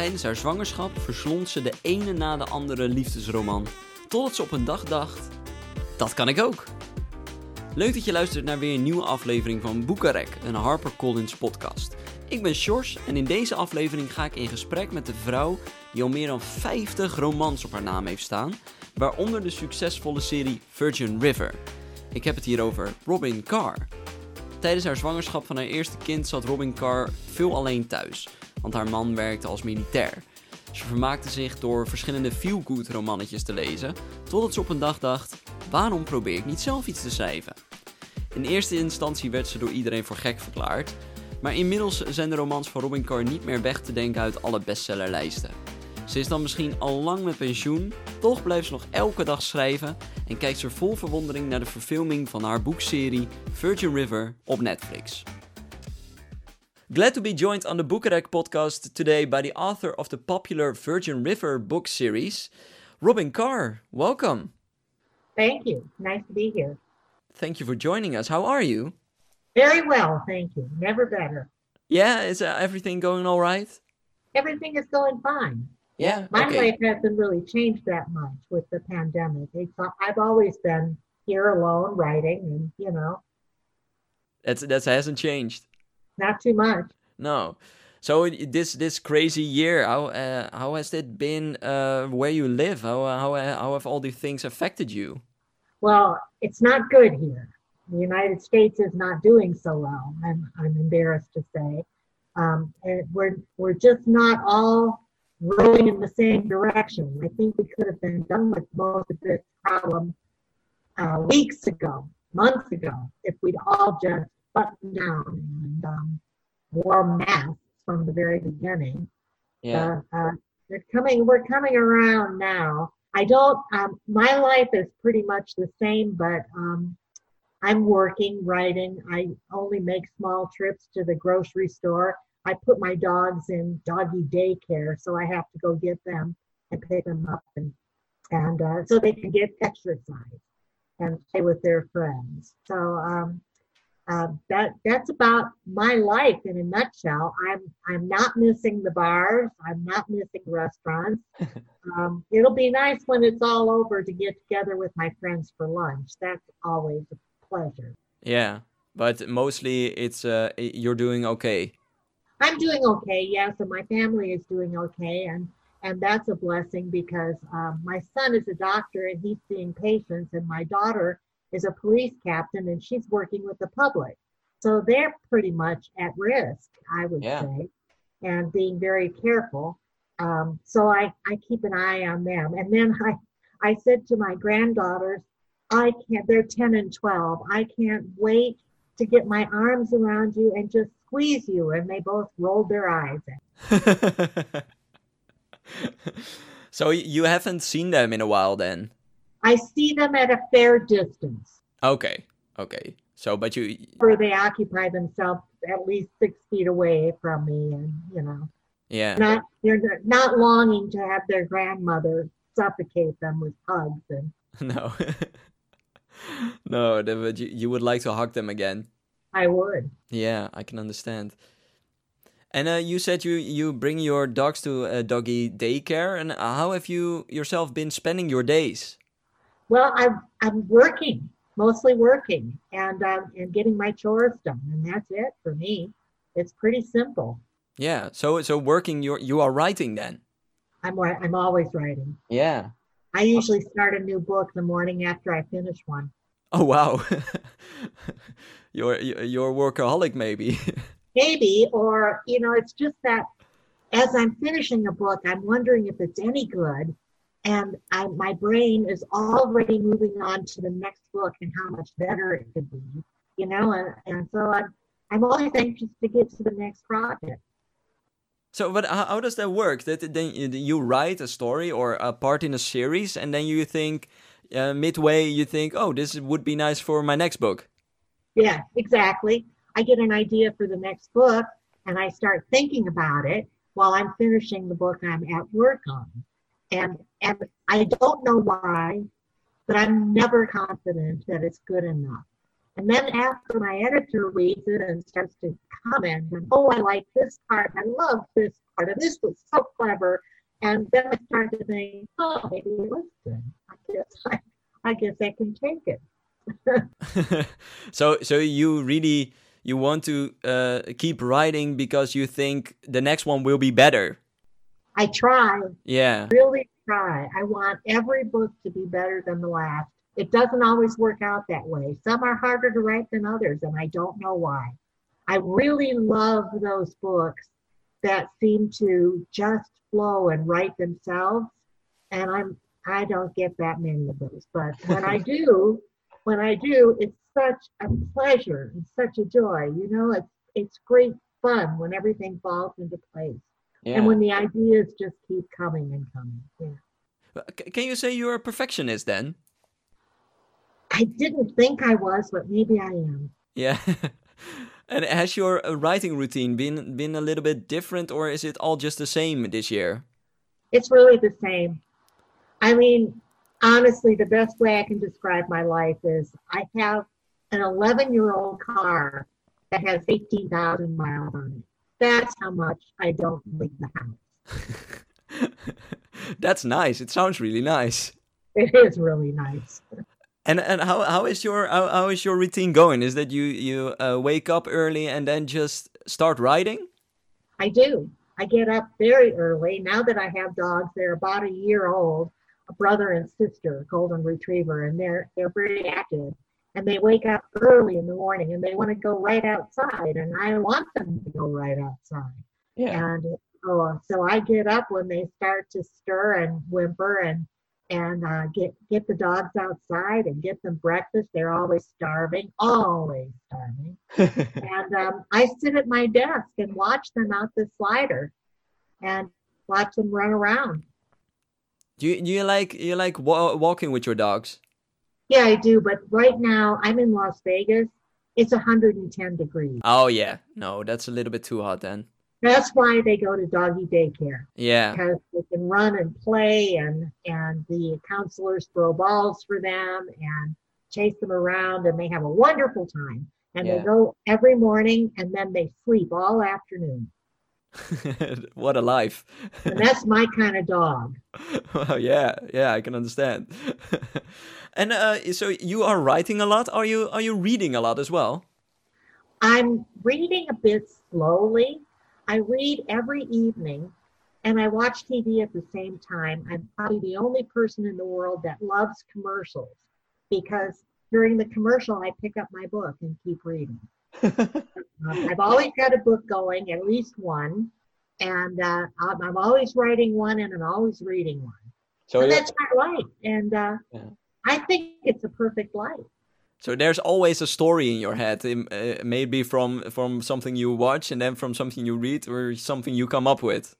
Tijdens haar zwangerschap verslond ze de ene na de andere liefdesroman. Totdat ze op een dag dacht: dat kan ik ook. Leuk dat je luistert naar weer een nieuwe aflevering van Boekarek, een HarperCollins podcast. Ik ben Sjors en in deze aflevering ga ik in gesprek met de vrouw die al meer dan 50 romans op haar naam heeft staan, waaronder de succesvolle serie Virgin River. Ik heb het hier over Robin Carr. Tijdens haar zwangerschap van haar eerste kind zat Robin Carr veel alleen thuis, want haar man werkte als militair. Ze vermaakte zich door verschillende feel-good romannetjes te lezen, totdat ze op een dag dacht: waarom probeer ik niet zelf iets te schrijven? In eerste instantie werd ze door iedereen voor gek verklaard, maar inmiddels zijn de romans van Robin Carr niet meer weg te denken uit alle bestsellerlijsten. Ze is dan misschien al lang met pensioen, toch blijft ze nog elke dag schrijven en kijkt ze vol verwondering naar de verfilming van haar boekserie Virgin River op Netflix. Glad to be joined on the Boekarek podcast today by the author of the popular Virgin River book series, Robyn Carr. Welcome. Thank you. Nice to be here. Thank you for joining us. How are you? Very well, thank you. Never better. Yeah, is uh, everything going all right? Everything is going fine. Yeah. My okay. life hasn't really changed that much with the pandemic. It's, I've always been here alone writing, and you know, That's that hasn't changed. Not too much. No. So this this crazy year, how uh, how has it been uh, where you live? How uh, how uh, how have all these things affected you? Well, it's not good here. The United States is not doing so well. I'm I'm embarrassed to say, um, and we're we're just not all rowing in the same direction. I think we could have been done with most of this problem uh, weeks ago, months ago, if we'd all just buttoned down and um, wore masks from the very beginning. Uh, uh, they're coming. We're coming around now. I don't. Um, my life is pretty much the same, but um, I'm working, writing. I only make small trips to the grocery store. I put my dogs in doggy daycare, so I have to go get them and pick them up, and and uh, so they can get exercise and play with their friends. So um, uh, that that's about my life in a nutshell. I'm I'm not missing the bars. I'm not missing restaurants. um, it'll be nice when it's all over to get together with my friends for lunch. That's always a pleasure. Yeah, but mostly it's uh, you're doing okay. I'm doing okay, yes, and my family is doing okay, and and that's a blessing because um, my son is a doctor and he's seeing patients, and my daughter is a police captain and she's working with the public, so they're pretty much at risk, I would Yeah. say, and being very careful. Um, so I I keep an eye on them, and then I I said to my granddaughters, I can't. They're ten and twelve. I can't wait to get my arms around you and just squeeze you. And they both rolled their eyes. so you haven't seen them in a while then? I see them at a fair distance, Okay, okay. So but you where they occupy themselves at least six feet away from me, and you know, yeah. not they're not longing to have their grandmother suffocate them with hugs. And No. no, but you, you would like to hug them again. I would. Yeah, I can understand. And uh, you said you you bring your dogs to a doggy daycare, and uh, how have you yourself been spending your days? Well, I'm I'm working, mostly working, and um, and getting my chores done, and that's it for me. It's pretty simple. Yeah, so so working, you you are writing then. I'm I'm always writing. Yeah. I usually start a new book the morning after I finish one. Oh wow, you're you're you're a workaholic maybe. Maybe, or, you know, it's just that as I'm finishing a book, I'm wondering if it's any good. And I, my brain is already moving on to the next book and how much better it could be, you know, and, and so I'm, I'm always anxious to get to the next project. So, but how, how does that work? That then you, you write a story or a part in a series, and then you think uh, midway you think, oh, this would be nice for my next book. Yeah, exactly. I get an idea for the next book and I start thinking about it while I'm finishing the book I'm at work on. And and I don't know why, but I'm never confident that it's good enough. And then after my editor reads it and starts to comment, and oh, I like this part, I love this part, and this was so clever. And then I start to think, oh, maybe it was good. I guess I, I guess I can take it. so, so you really you want to uh, keep writing because you think the next one will be better. I try. Yeah. Really try. I want every book to be better than the last. It doesn't always work out that way. Some are harder to write than others, and I don't know why. I really love those books that seem to just flow and write themselves. And I'm I don't get that many of those. But when I do, when I do, it's such a pleasure and such a joy. You know, it's it's great fun when everything falls into place. Yeah. And when the ideas just keep coming and coming. Yeah. Can you say you're a perfectionist then? I didn't think I was, but maybe I am. Yeah. and has your uh, writing routine been been a little bit different, or is it all just the same this year? It's really the same. I mean, honestly, the best way I can describe my life is I have an 11 year old car that has 18,000 miles on it. That's how much I don't leave the house. That's nice. It sounds really nice. It is really nice. And and how how is your how, how is your routine going? Is that you you uh, wake up early and then just start writing? I do. I get up very early. Now that I have dogs, they're about a year old, a brother and sister, golden retriever, and they're they're very active. And they wake up early in the morning and they want to go right outside, and I want them to go right outside. Yeah. And oh, so I get up when they start to stir and whimper and and uh, get get the dogs outside and get them breakfast. They're always starving, always starving. and um, I sit at my desk and watch them out the slider, and watch them run around. Do you do you like you like wa- walking with your dogs? Yeah, I do. But right now I'm in Las Vegas. It's 110 degrees. Oh yeah, no, that's a little bit too hot then. That's why they go to doggy daycare. Yeah. Because they can run and play and and the counselors throw balls for them and chase them around and they have a wonderful time. And yeah. they go every morning and then they sleep all afternoon. what a life. and that's my kind of dog. Well, yeah, yeah, I can understand. and uh, so you are writing a lot. Are you are you reading a lot as well? I'm reading a bit slowly I read every evening and I watch TV at the same time. I'm probably the only person in the world that loves commercials because during the commercial, I pick up my book and keep reading. Um, I've always got a book going, at least one, and uh, I'm, I'm, always writing one and I'm always reading one. So and that's my life, and uh, yeah. I think it's a perfect life. So there's always a story in your head, uh, maybe from from something you watch, and then from something you read, or something you come up with.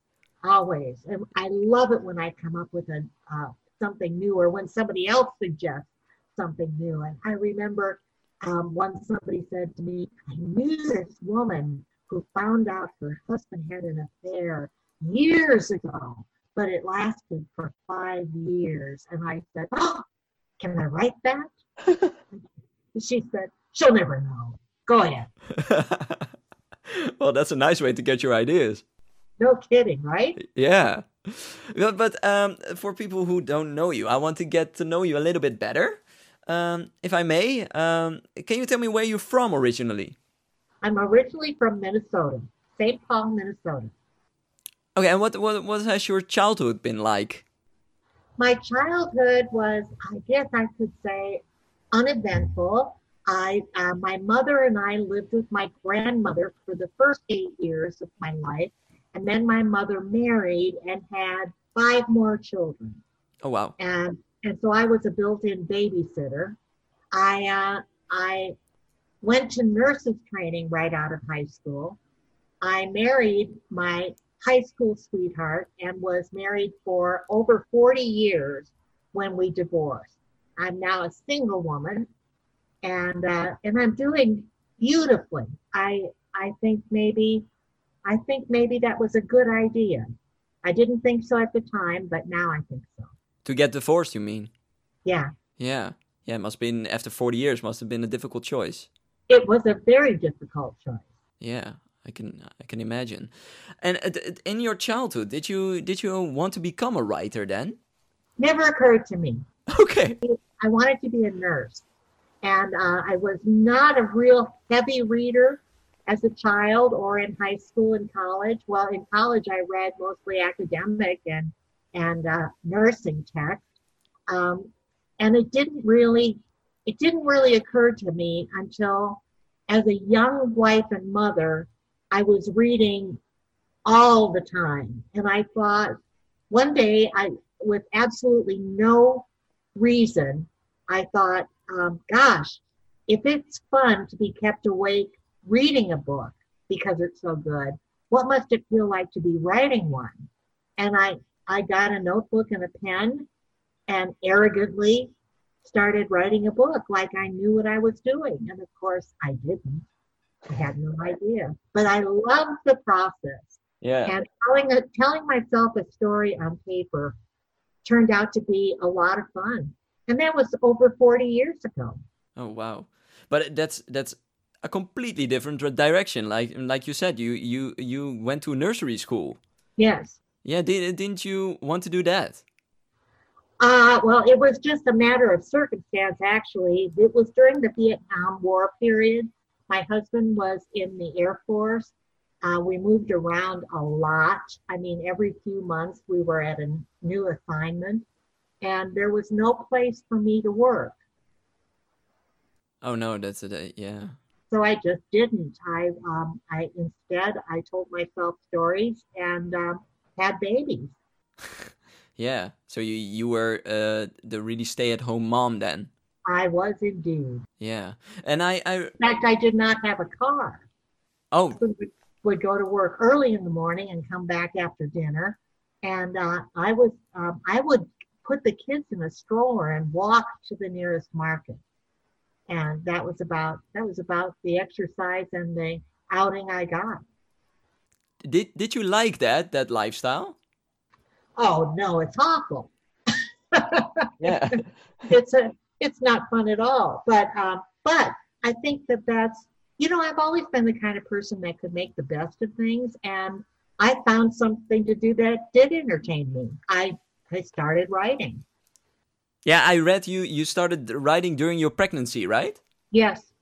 Always, and I love it when I come up with a uh, something new, or when somebody else suggests something new. And I remember um, once somebody said to me, "I knew this woman who found out her husband had an affair years ago, but it lasted for five years." And I said, "Oh, can I write that?" She said, she'll never know. Go ahead. well, that's a nice way to get your ideas. No kidding, right? Yeah. But, but um, for people who don't know you, I want to get to know you a little bit better. Um, if I may, um, can you tell me where you're from originally? I'm originally from Minnesota, St. Paul, Minnesota. Okay, and what, what what has your childhood been like? My childhood was, I guess I could say, uneventful. I, uh, my mother and I lived with my grandmother for the first eight years of my life, and then my mother married and had five more children. Oh wow! And and so I was a built-in babysitter. I uh, I went to nurses training right out of high school. I married my high school sweetheart and was married for over 40 years when we divorced. I'm now a single woman, and uh, and I'm doing beautifully. I I think maybe I think maybe that was a good idea. I didn't think so at the time, but now I think so. To get divorced, you mean? Yeah. Yeah. Yeah, it must have been after 40 years. Must have been a difficult choice. It was a very difficult choice. Yeah, I can I can imagine. And uh, in your childhood, did you did you want to become a writer then? Never occurred to me. Okay. I wanted to be a nurse, and uh, I was not a real heavy reader as a child or in high school and college. Well, in college, I read mostly academic and and uh, nursing tech. um, and it didn't really it didn't really occur to me until as a young wife and mother, I was reading all the time, and I thought one day I with absolutely no reason, I thought, um, gosh, if it's fun to be kept awake reading a book because it's so good, what must it feel like to be writing one? And I, I got a notebook and a pen and arrogantly started writing a book like I knew what I was doing. And of course, I didn't. I had no idea. But I loved the process. Yeah. And telling, a, telling myself a story on paper turned out to be a lot of fun. And that was over 40 years ago. Oh wow. But that's that's a completely different direction. Like like you said, you you you went to nursery school. Yes. Yeah, did, didn't you want to do that? Uh, well, it was just a matter of circumstance, actually. It was during the Vietnam War period. My husband was in the Air Force, uh, we moved around a lot. I mean, every few months we were at a new assignment, and there was no place for me to work. Oh no, that's it. Yeah. So I just didn't. I um, I instead I told myself stories and um, had babies. yeah. So you you were uh, the really stay at home mom then. I was indeed. Yeah, and I, I in fact I did not have a car. Oh, would go to work early in the morning and come back after dinner. And uh, I was um, I would put the kids in a stroller and walk to the nearest market. And that was about that was about the exercise and the outing I got. Did did you like that that lifestyle? Oh no, it's awful. yeah, it's a it's not fun at all. But um, but I think that that's you know, I've always been the kind of person that could make the best of things, and I found something to do that did entertain me. I I started writing. Yeah, I read you you started writing during your pregnancy, right? Yes.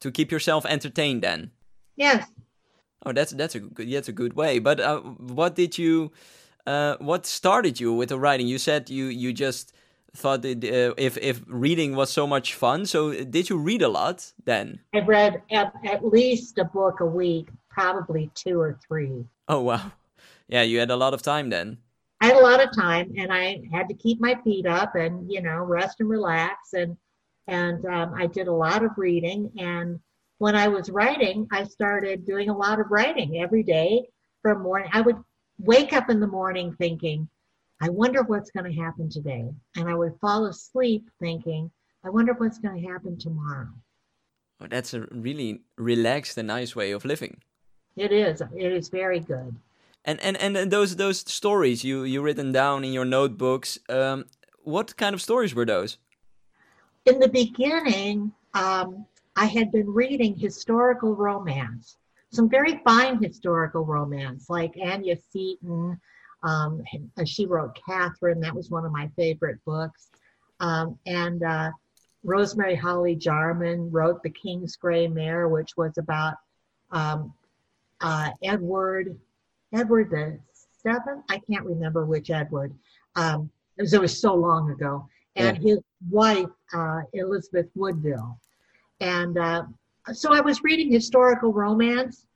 To keep yourself entertained then. Yes. Oh, that's that's a good that's a good way. But uh, what did you uh, what started you with the writing? You said you you just thought that, uh, if if reading was so much fun. So did you read a lot then? I read at, at least a book a week, probably two or three. Oh wow, yeah, you had a lot of time then. I had a lot of time, and I had to keep my feet up and you know rest and relax, and and um, I did a lot of reading. And when I was writing, I started doing a lot of writing every day from morning. I would wake up in the morning thinking, I wonder what's going to happen today. And I would fall asleep thinking, I wonder what's going to happen tomorrow. Oh, that's a really relaxed and nice way of living. It is. It is very good. And and and those those stories you you written down in your notebooks. Um, what kind of stories were those? In the beginning, um, I had been reading historical romance, some very fine historical romance, like Anya Seton, um, she wrote Katherine. That was one of my favorite books. Um, and uh, Rosemary Hawley Jarman wrote The King's Gray Mare, which was about um, uh, Edward, Edward the Seventh. I can't remember which Edward. Um, it, was, it was so long ago. And yeah. his wife, uh, Elizabeth Woodville. And uh, so I was reading historical romance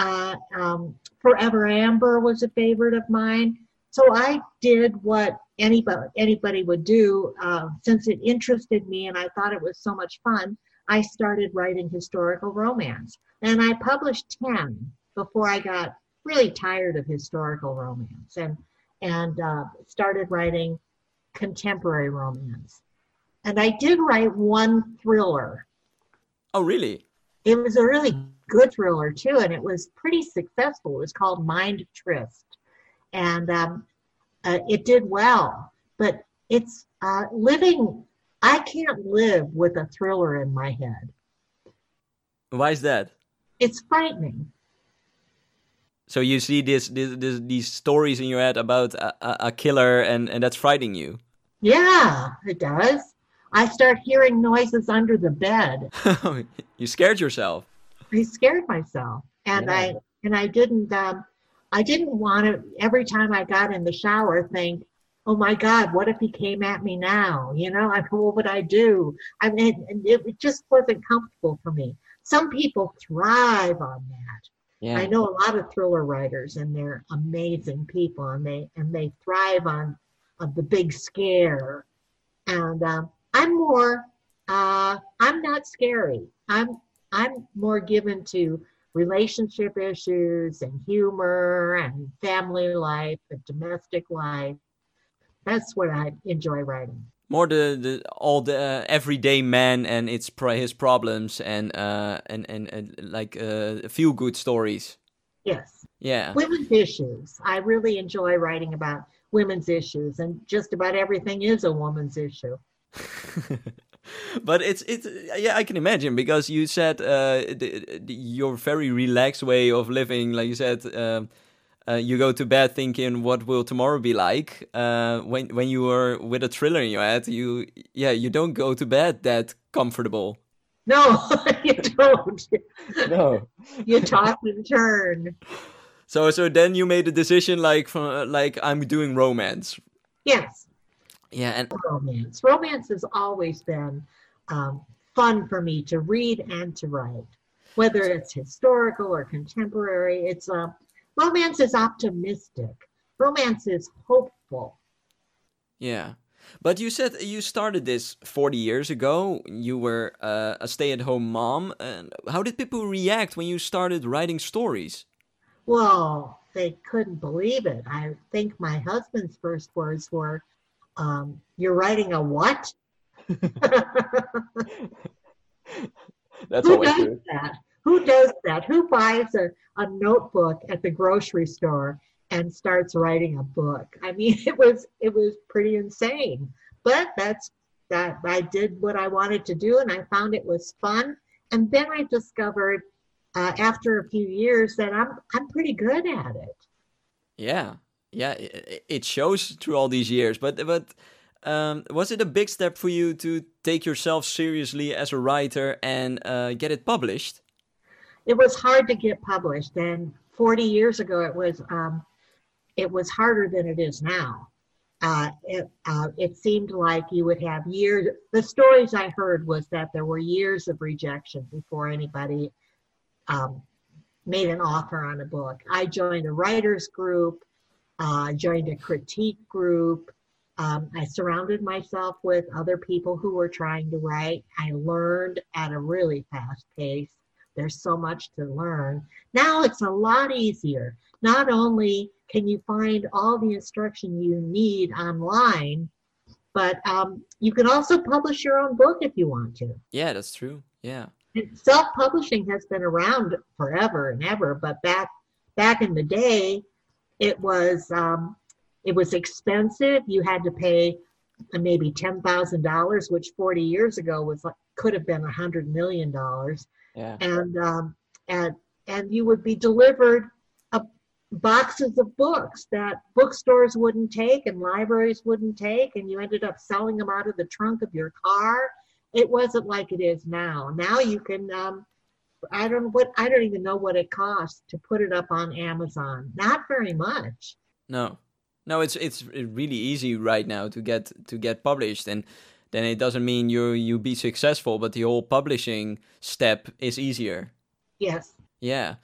uh, um, Forever Amber was a favorite of mine. So I did what anybody anybody would do uh, since it interested me and I thought it was so much fun. I started writing historical romance, and I published ten before I got really tired of historical romance and and uh, started writing contemporary romance. And I did write one thriller. Oh, really? It was a really good thriller too, and it was pretty successful. It was called Mind Tryst, and um, uh, it did well. But it's uh, living I can't live with a thriller in my head. Why is that? It's frightening. So you see this, this, this these stories in your head about a, a, a killer, and and that's frightening you. Yeah, it does. I start hearing noises under the bed. you scared yourself. I scared myself, and Yeah. I and I didn't. Um, I didn't want to. Every time I got in the shower, think, "Oh my God, what if he came at me now?" You know, I what would I do? I mean, it, it just wasn't comfortable for me. Some people thrive on that. Yeah. I know a lot of thriller writers, and they're amazing people, and they and they thrive on on the big scare. And um, I'm more, uh, I'm not scary. I'm I'm more given to relationship issues and humor and family life and domestic life. That's what I enjoy writing. More the, the all the uh, everyday man and its pro- his problems and uh and and, and like uh feel good stories. Yes. Yeah. Women's issues. I really enjoy writing about women's issues, and just about everything is a woman's issue. but it's it's yeah I can imagine because you said uh the, the, your very relaxed way of living like you said um uh, you go to bed thinking what will tomorrow be like uh when when you were with a thriller in your head you yeah you don't go to bed that comfortable No, you don't. no You toss and turn. so so then you made a decision like from like I'm doing romance Yes, yeah and romance. Romance has always been um, fun for me to read and to write, whether it's historical or contemporary. It's uh, romance is optimistic. Romance is hopeful. Yeah. But you said you started this 40 years ago. You were uh, a stay at home mom. And how did people react when you started writing stories? Well, they couldn't believe it. I think my husband's first words were, um, "You're writing a what?" That's Who does that? Who does that? Who buys a, a notebook at the grocery store and starts writing a book? I mean, it was it was pretty insane. But that's that I did what I wanted to do and I found it was fun. And then I discovered uh, after a few years that I'm I'm pretty good at it. Yeah. Yeah. It, shows through all these years. But, but um, was it a big step for you to take yourself seriously as a writer and uh, get it published? It was hard to get published, and 40 years ago it was um, it was harder than it is now. Uh, it, uh, it seemed like you would have years. The stories I heard was that there were years of rejection before anybody um, made an offer on a book. I joined a writers group, uh, joined a critique group. Um, I surrounded myself with other people who were trying to write. I learned at a really fast pace. There's so much to learn. Now it's a lot easier. Not only can you find all the instruction you need online, but um, you can also publish your own book if you want to. Yeah, that's true. Yeah. Self-publishing has been around forever and ever, but back back in the day, it was um, it was expensive. You had to pay maybe ten thousand dollars, which forty years ago was like, could have been a hundred million dollars Yeah. and um, and and you would be delivered a, boxes of books that bookstores wouldn't take and libraries wouldn't take, and you ended up selling them out of the trunk of your car. It wasn't like it is now. Now you can. Um, I don't what I don't even know what it costs to put it up on Amazon. Not very much. No, no, it's it's really easy right now to get to get published, and then it doesn't mean you you be successful, but the whole publishing step is easier. Yes. Yeah,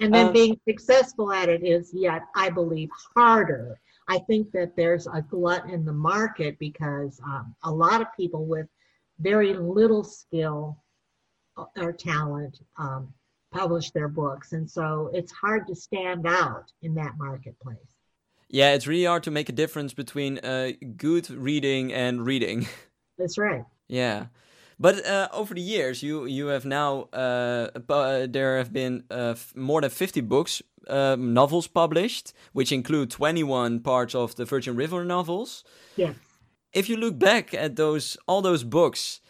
And then Um, being successful at it is yet, I believe, harder. I think that there's a glut in the market because um, a lot of people with very little skill or talent um, publish their books. And so it's hard to stand out in that marketplace. yeah, it's really hard to make a difference between uh, good reading and reading. That's right. yeah, but uh, over the years, you you have now uh, there have been uh, f- more than fifty books, um, novels published, which include twenty one parts of the Virgin River novels. Yes. if you look back at those all those books,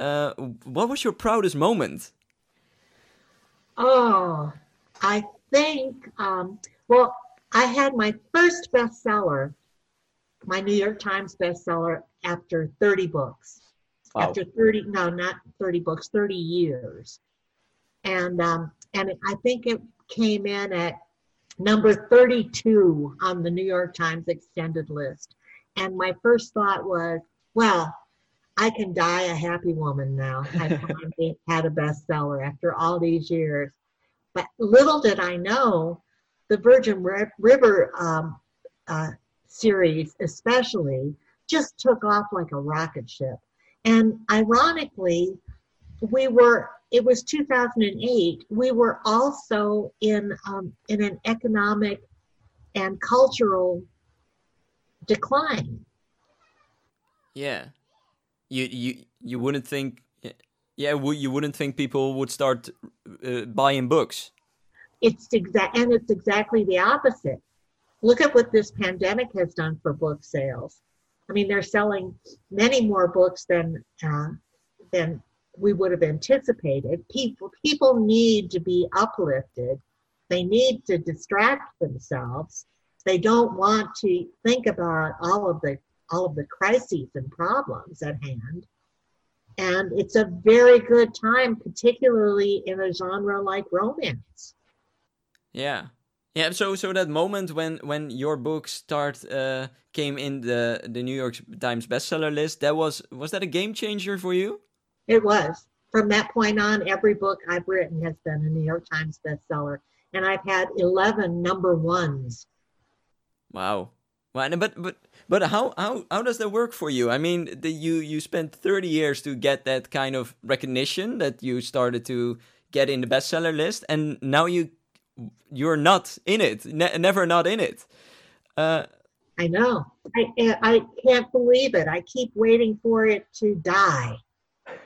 uh, what was your proudest moment? Oh, I think, um, well, I had my first bestseller, my New York Times bestseller, after 30 books. Wow. After 30, no, not 30 books, 30 years. And, um, and I think it came in at number 32 on the New York Times extended list. And my first thought was, well, I can die a happy woman now. I finally had a bestseller after all these years. But little did I know, the Virgin River um, uh, series, especially, just took off like a rocket ship. And ironically, we were, it was 2008, we were also in, um, in an economic and cultural decline. Yeah you you you wouldn't think yeah you wouldn't think people would start uh, buying books. It's exact and it's exactly the opposite. Look at what this pandemic has done for book sales. I mean they're selling many more books than uh, than we would have anticipated. People people need to be uplifted. They need to distract themselves. They don't want to think about all of the all of the crises and problems at hand. And it's a very good time, particularly in a genre like romance. Yeah. Yeah, so so that moment when when your book start uh, came in the the New York Times bestseller list, that was was that a game changer for you? It was. From that point on, every book I've written has been a New York Times bestseller, and I've had eleven number ones. Wow. Well, but but but how how how does that work for you? I mean, the, you you spent thirty years to get that kind of recognition that you started to get in the bestseller list, and now you you're not in it, ne never not in it. Uh, I know. I I can't believe it. I keep waiting for it to die,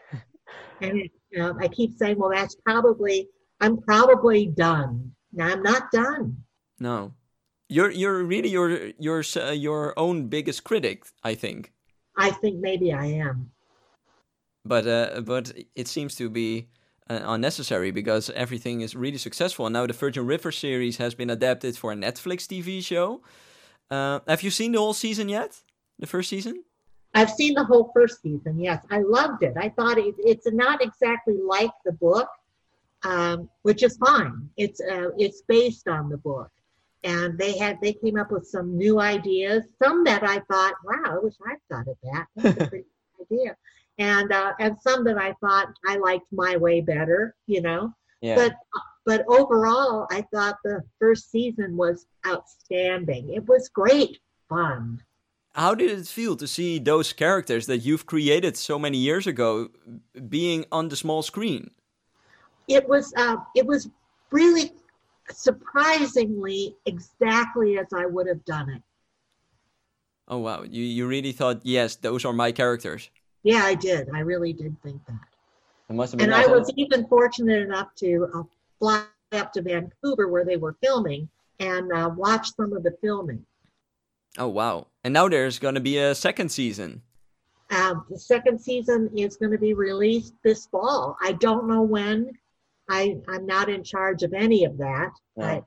and uh, I keep saying, "Well, that's probably I'm probably done." Now I'm not done. No, you're you're really your your uh, your own biggest critic, I think. I think maybe I am. But uh, but it seems to be uh, unnecessary because everything is really successful. And now the Virgin River series has been adapted for a Netflix TV show. Uh, have you seen the whole season yet? The first season? I've seen the whole first season. Yes, I loved it. I thought it, it's not exactly like the book, um, which is fine. It's uh, it's based on the book and they had they came up with some new ideas some that i thought wow i wish i'd thought of that. That's a pretty idea. And uh, and some that i thought i liked my way better you know? Yeah. but but overall i thought the first season was outstanding. It was great fun. How did it feel to see those characters that you've created so many years ago being on the small screen? It was uh, it was really surprisingly exactly as I would have done it. Oh wow, you you really thought yes, those are my characters. Yeah, I did. I really did think that. It must have been. And I was even fortunate enough to uh, fly up to Vancouver where they were filming and uh, watch some of the filming. Oh wow! And now there's going to be a second season. Uh, the second season is going to be released this fall. I don't know when I, I'm not in charge of any of that. I,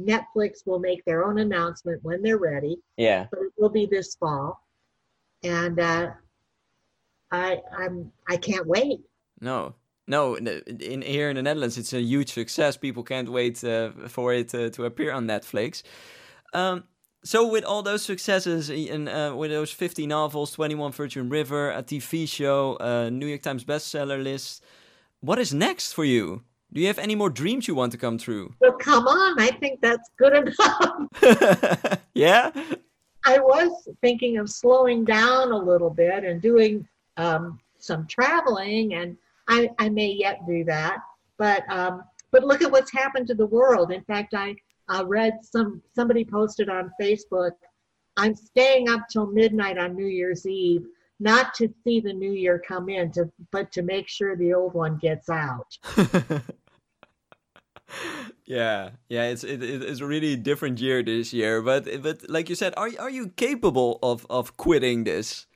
Netflix will make their own announcement when they're ready. Yeah. But it will be this fall. And uh, I I'm I can't wait. No. No, in here in the Netherlands, it's a huge success. People can't wait uh, for it uh, to appear on Netflix. Um, so, with all those successes, and uh, with those 50 novels, 21 Virgin River, a TV show, a New York Times bestseller list, what is next for you? Do you have any more dreams you want to come true? Well, come on. I think that's good enough. yeah? I was thinking of slowing down a little bit and doing um, some traveling, and I, I may yet do that. But um, but look at what's happened to the world. In fact, I uh, read some somebody posted on Facebook. I'm staying up till midnight on New Year's Eve not to see the new year come in, to, but to make sure the old one gets out. yeah, yeah, it's it, it's a really different year this year. But but like you said, are are you capable of of quitting this?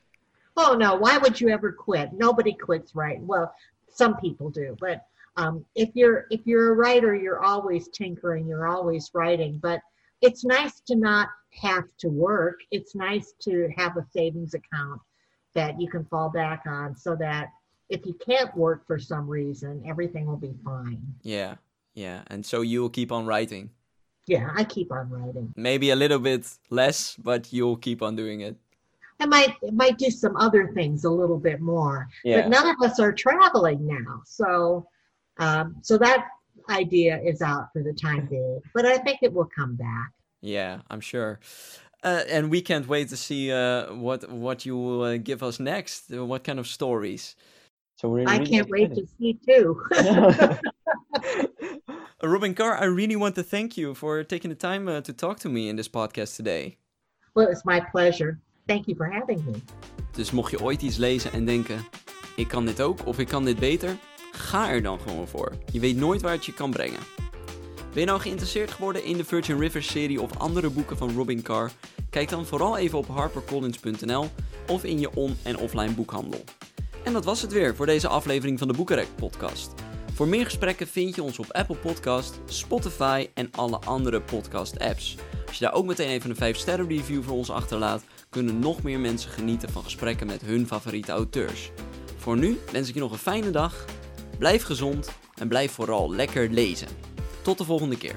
Oh no, why would you ever quit? Nobody quits writing. Well, some people do, but um, if you're if you're a writer, you're always tinkering, you're always writing. But it's nice to not have to work. It's nice to have a savings account that you can fall back on, so that if you can't work for some reason, everything will be fine. Yeah, yeah. And so you will keep on writing. Yeah, I keep on writing. Maybe a little bit less, but you'll keep on doing it. I might might do some other things a little bit more. Yeah. But none of us are traveling now, so um, so that idea is out for the time being. But I think it will come back. Yeah, I'm sure. Uh, and we can't wait to see uh, what what you will uh, give us next. Uh, what kind of stories? So we're I really can't wait to see too. Robin Carr, I really want to thank you for taking the time uh, to talk to me in this podcast today. well, it's my pleasure. Thank you for having me. Dus mocht je ooit iets lezen en denken: ik kan dit ook of ik kan dit beter, ga er dan gewoon voor. Je weet nooit waar het je kan brengen. Ben je nou geïnteresseerd geworden in de Virgin Rivers serie of andere boeken van Robin Carr? Kijk dan vooral even op harpercollins.nl of in je on- en offline boekhandel. En dat was het weer voor deze aflevering van de Boekenrek podcast. Voor meer gesprekken vind je ons op Apple Podcast, Spotify en alle andere podcast apps. Als je daar ook meteen even een 5 sterren review voor ons achterlaat, kunnen nog meer mensen genieten van gesprekken met hun favoriete auteurs. Voor nu wens ik je nog een fijne dag, blijf gezond en blijf vooral lekker lezen. Tot de volgende keer.